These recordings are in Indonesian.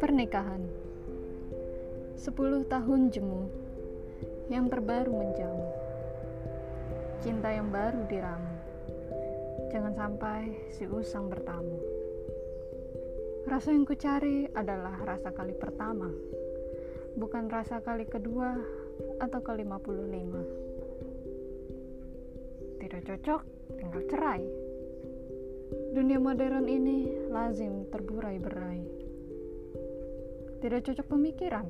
Pernikahan. 10 tahun jemu. Yang terbaru menjamu Cinta yang baru diramu. Jangan sampai si usang bertamu. Rasa yang kucari adalah rasa kali pertama. Bukan rasa kali kedua atau ke 55 Tidak cocok, tinggal cerai. Dunia modern ini lazim terburai-berai. Tidak cocok pemikiran.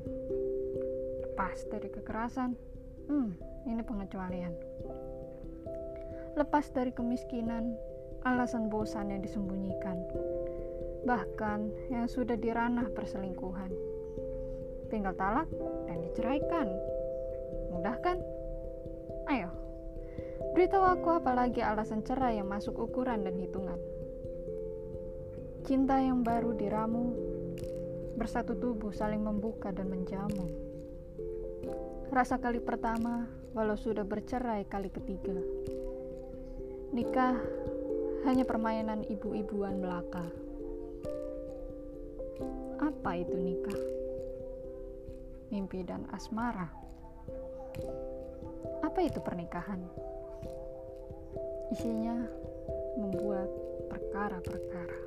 Lepas dari kekerasan. Hmm ini pengecualian. Lepas dari kemiskinan alasan bosan yang disembunyikan. Bahkan yang sudah diranah perselingkuhan. Tinggal talak dan diceraikan. Mudah kan ayo beritahu aku apalagi alasan cerai yang masuk ukuran dan hitungan cinta yang baru diramu bersatu tubuh saling membuka dan menjamu. Rasa kali pertama, walau sudah bercerai kali ketiga. Nikah hanya permainan ibu-ibuan belaka. Apa itu nikah? Mimpi dan asmara. Apa itu pernikahan? Isinya membuat perkara-perkara.